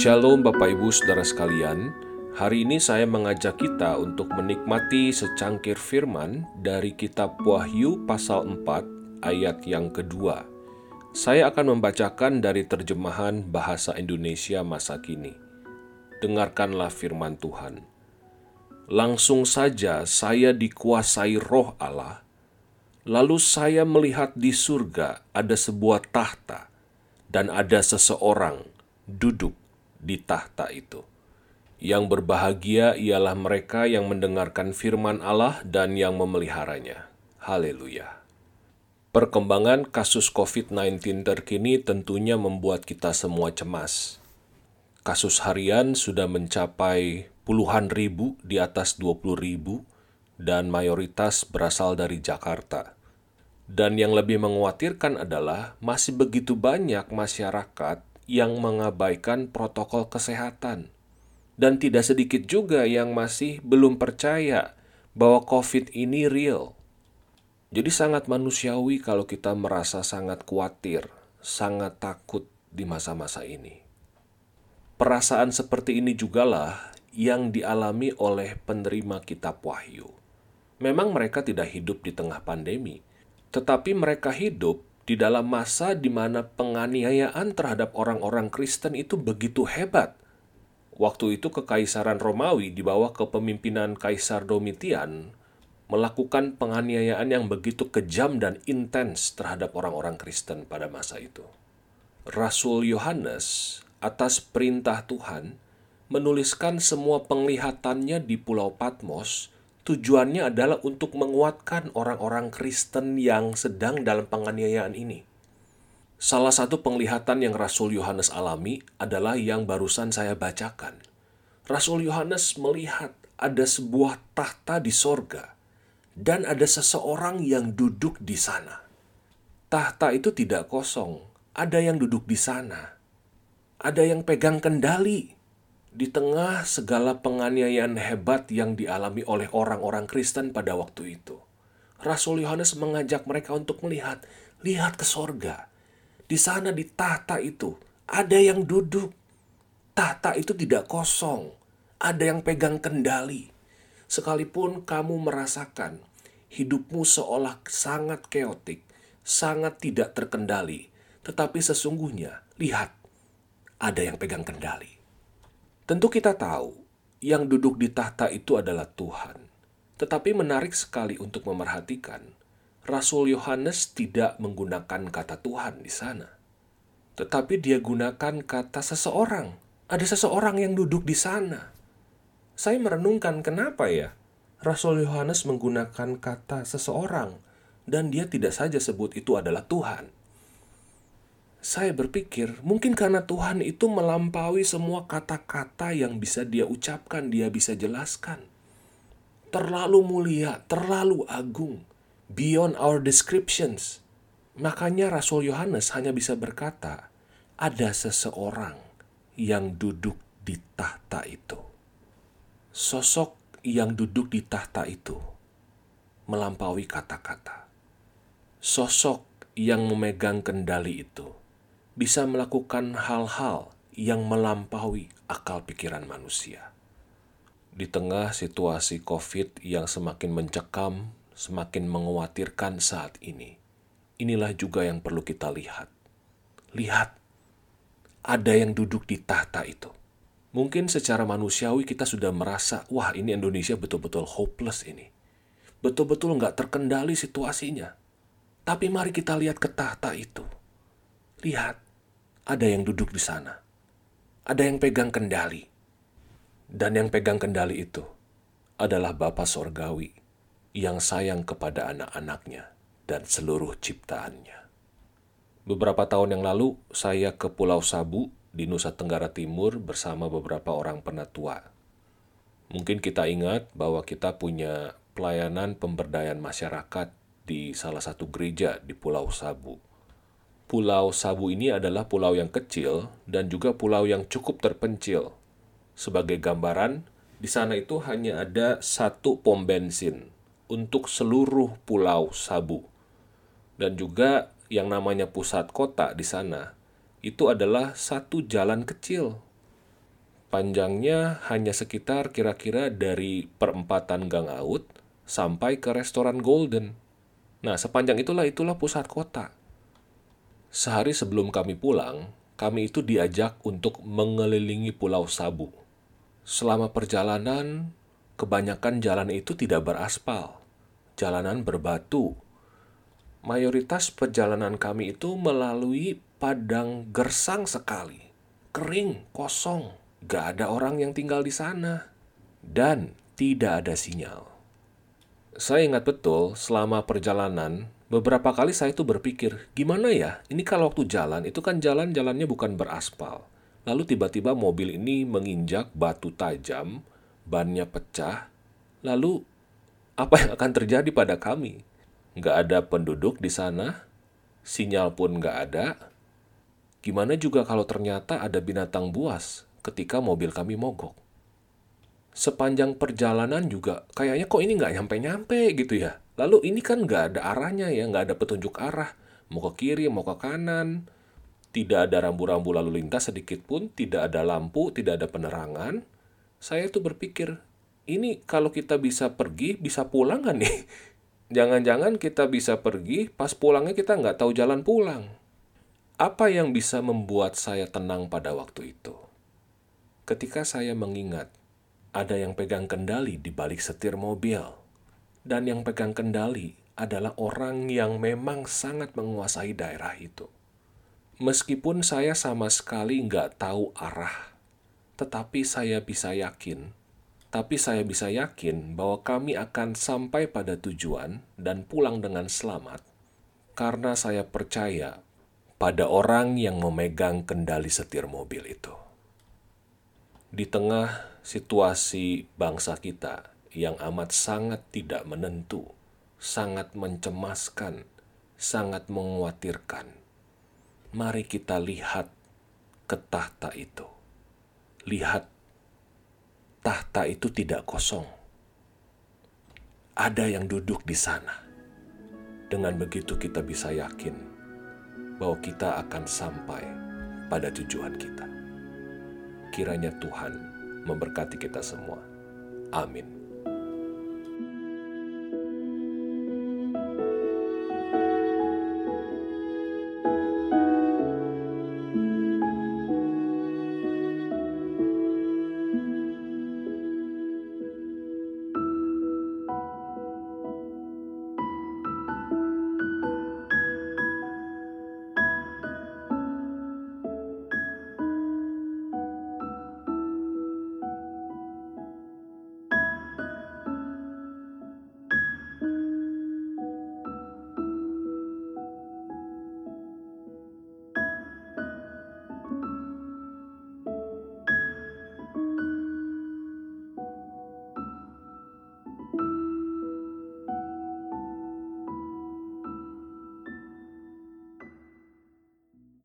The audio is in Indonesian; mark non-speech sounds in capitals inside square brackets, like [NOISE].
Shalom Bapak Ibu Saudara sekalian, hari ini saya mengajak kita untuk menikmati secangkir firman dari kitab Wahyu pasal 4 ayat yang kedua. Saya akan membacakan dari terjemahan bahasa Indonesia masa kini. Dengarkanlah firman Tuhan. Langsung saja saya dikuasai roh Allah, lalu saya melihat di surga ada sebuah tahta dan ada seseorang duduk di tahta itu. Yang berbahagia ialah mereka yang mendengarkan firman Allah dan yang memeliharanya. Haleluya. Perkembangan kasus COVID-19 terkini tentunya membuat kita semua cemas. Kasus harian sudah mencapai puluhan ribu di atas 20 ribu dan mayoritas berasal dari Jakarta. Dan yang lebih mengkhawatirkan adalah masih begitu banyak masyarakat yang mengabaikan protokol kesehatan. Dan tidak sedikit juga yang masih belum percaya bahwa COVID ini real. Jadi sangat manusiawi kalau kita merasa sangat khawatir, sangat takut di masa-masa ini. Perasaan seperti ini jugalah yang dialami oleh penerima kitab Wahyu. Memang mereka tidak hidup di tengah pandemi, tetapi mereka hidup di dalam masa di mana penganiayaan terhadap orang-orang Kristen itu begitu hebat. Waktu itu Kekaisaran Romawi di bawah kepemimpinan Kaisar Domitian melakukan penganiayaan yang begitu kejam dan intens terhadap orang-orang Kristen pada masa itu. Rasul Yohanes atas perintah Tuhan menuliskan semua penglihatannya di Pulau Patmos tujuannya adalah untuk menguatkan orang-orang Kristen yang sedang dalam penganiayaan ini. Salah satu penglihatan yang Rasul Yohanes alami adalah yang barusan saya bacakan. Rasul Yohanes melihat ada sebuah tahta di sorga dan ada seseorang yang duduk di sana. Tahta itu tidak kosong, ada yang duduk di sana. Ada yang pegang kendali di tengah segala penganiayaan hebat yang dialami oleh orang-orang Kristen pada waktu itu, Rasul Yohanes mengajak mereka untuk melihat, lihat ke sorga. Di sana di tahta itu ada yang duduk. Tahta itu tidak kosong, ada yang pegang kendali. Sekalipun kamu merasakan hidupmu seolah sangat keotik, sangat tidak terkendali, tetapi sesungguhnya lihat, ada yang pegang kendali. Tentu kita tahu yang duduk di tahta itu adalah Tuhan. Tetapi menarik sekali untuk memerhatikan, Rasul Yohanes tidak menggunakan kata Tuhan di sana. Tetapi dia gunakan kata seseorang. Ada seseorang yang duduk di sana. Saya merenungkan kenapa ya Rasul Yohanes menggunakan kata seseorang dan dia tidak saja sebut itu adalah Tuhan saya berpikir mungkin karena Tuhan itu melampaui semua kata-kata yang bisa dia ucapkan, dia bisa jelaskan. Terlalu mulia, terlalu agung, beyond our descriptions. Makanya Rasul Yohanes hanya bisa berkata, ada seseorang yang duduk di tahta itu. Sosok yang duduk di tahta itu melampaui kata-kata. Sosok yang memegang kendali itu bisa melakukan hal-hal yang melampaui akal pikiran manusia. Di tengah situasi COVID yang semakin mencekam, semakin mengkhawatirkan saat ini, inilah juga yang perlu kita lihat. Lihat, ada yang duduk di tahta itu. Mungkin secara manusiawi kita sudah merasa, wah ini Indonesia betul-betul hopeless ini. Betul-betul nggak terkendali situasinya. Tapi mari kita lihat ke tahta itu. Lihat, ada yang duduk di sana. Ada yang pegang kendali. Dan yang pegang kendali itu adalah Bapa Sorgawi yang sayang kepada anak-anaknya dan seluruh ciptaannya. Beberapa tahun yang lalu, saya ke Pulau Sabu di Nusa Tenggara Timur bersama beberapa orang penatua. Mungkin kita ingat bahwa kita punya pelayanan pemberdayaan masyarakat di salah satu gereja di Pulau Sabu. Pulau Sabu ini adalah pulau yang kecil dan juga pulau yang cukup terpencil. Sebagai gambaran, di sana itu hanya ada satu pom bensin untuk seluruh pulau Sabu. Dan juga yang namanya pusat kota di sana, itu adalah satu jalan kecil. Panjangnya hanya sekitar kira-kira dari perempatan Gang Aut sampai ke restoran Golden. Nah, sepanjang itulah itulah pusat kota. Sehari sebelum kami pulang, kami itu diajak untuk mengelilingi Pulau Sabu. Selama perjalanan, kebanyakan jalan itu tidak beraspal. Jalanan berbatu. Mayoritas perjalanan kami itu melalui padang gersang sekali. Kering, kosong. Gak ada orang yang tinggal di sana. Dan tidak ada sinyal. Saya ingat betul selama perjalanan Beberapa kali saya itu berpikir, gimana ya? Ini kalau waktu jalan, itu kan jalan-jalannya bukan beraspal. Lalu tiba-tiba mobil ini menginjak batu tajam, bannya pecah. Lalu apa yang akan terjadi pada kami? Nggak ada penduduk di sana, sinyal pun nggak ada. Gimana juga kalau ternyata ada binatang buas ketika mobil kami mogok? Sepanjang perjalanan juga kayaknya kok ini nggak nyampe-nyampe gitu ya. Lalu ini kan nggak ada arahnya ya, nggak ada petunjuk arah. Mau ke kiri, mau ke kanan. Tidak ada rambu-rambu lalu lintas sedikit pun, tidak ada lampu, tidak ada penerangan. Saya tuh berpikir, ini kalau kita bisa pergi, bisa pulang kan nih? [LAUGHS] Jangan-jangan kita bisa pergi, pas pulangnya kita nggak tahu jalan pulang. Apa yang bisa membuat saya tenang pada waktu itu? Ketika saya mengingat, ada yang pegang kendali di balik setir mobil dan yang pegang kendali adalah orang yang memang sangat menguasai daerah itu. Meskipun saya sama sekali nggak tahu arah, tetapi saya bisa yakin, tapi saya bisa yakin bahwa kami akan sampai pada tujuan dan pulang dengan selamat, karena saya percaya pada orang yang memegang kendali setir mobil itu. Di tengah situasi bangsa kita yang amat sangat tidak menentu, sangat mencemaskan, sangat mengkhawatirkan. Mari kita lihat ke tahta itu. Lihat, tahta itu tidak kosong. Ada yang duduk di sana. Dengan begitu kita bisa yakin bahwa kita akan sampai pada tujuan kita. Kiranya Tuhan memberkati kita semua. Amin.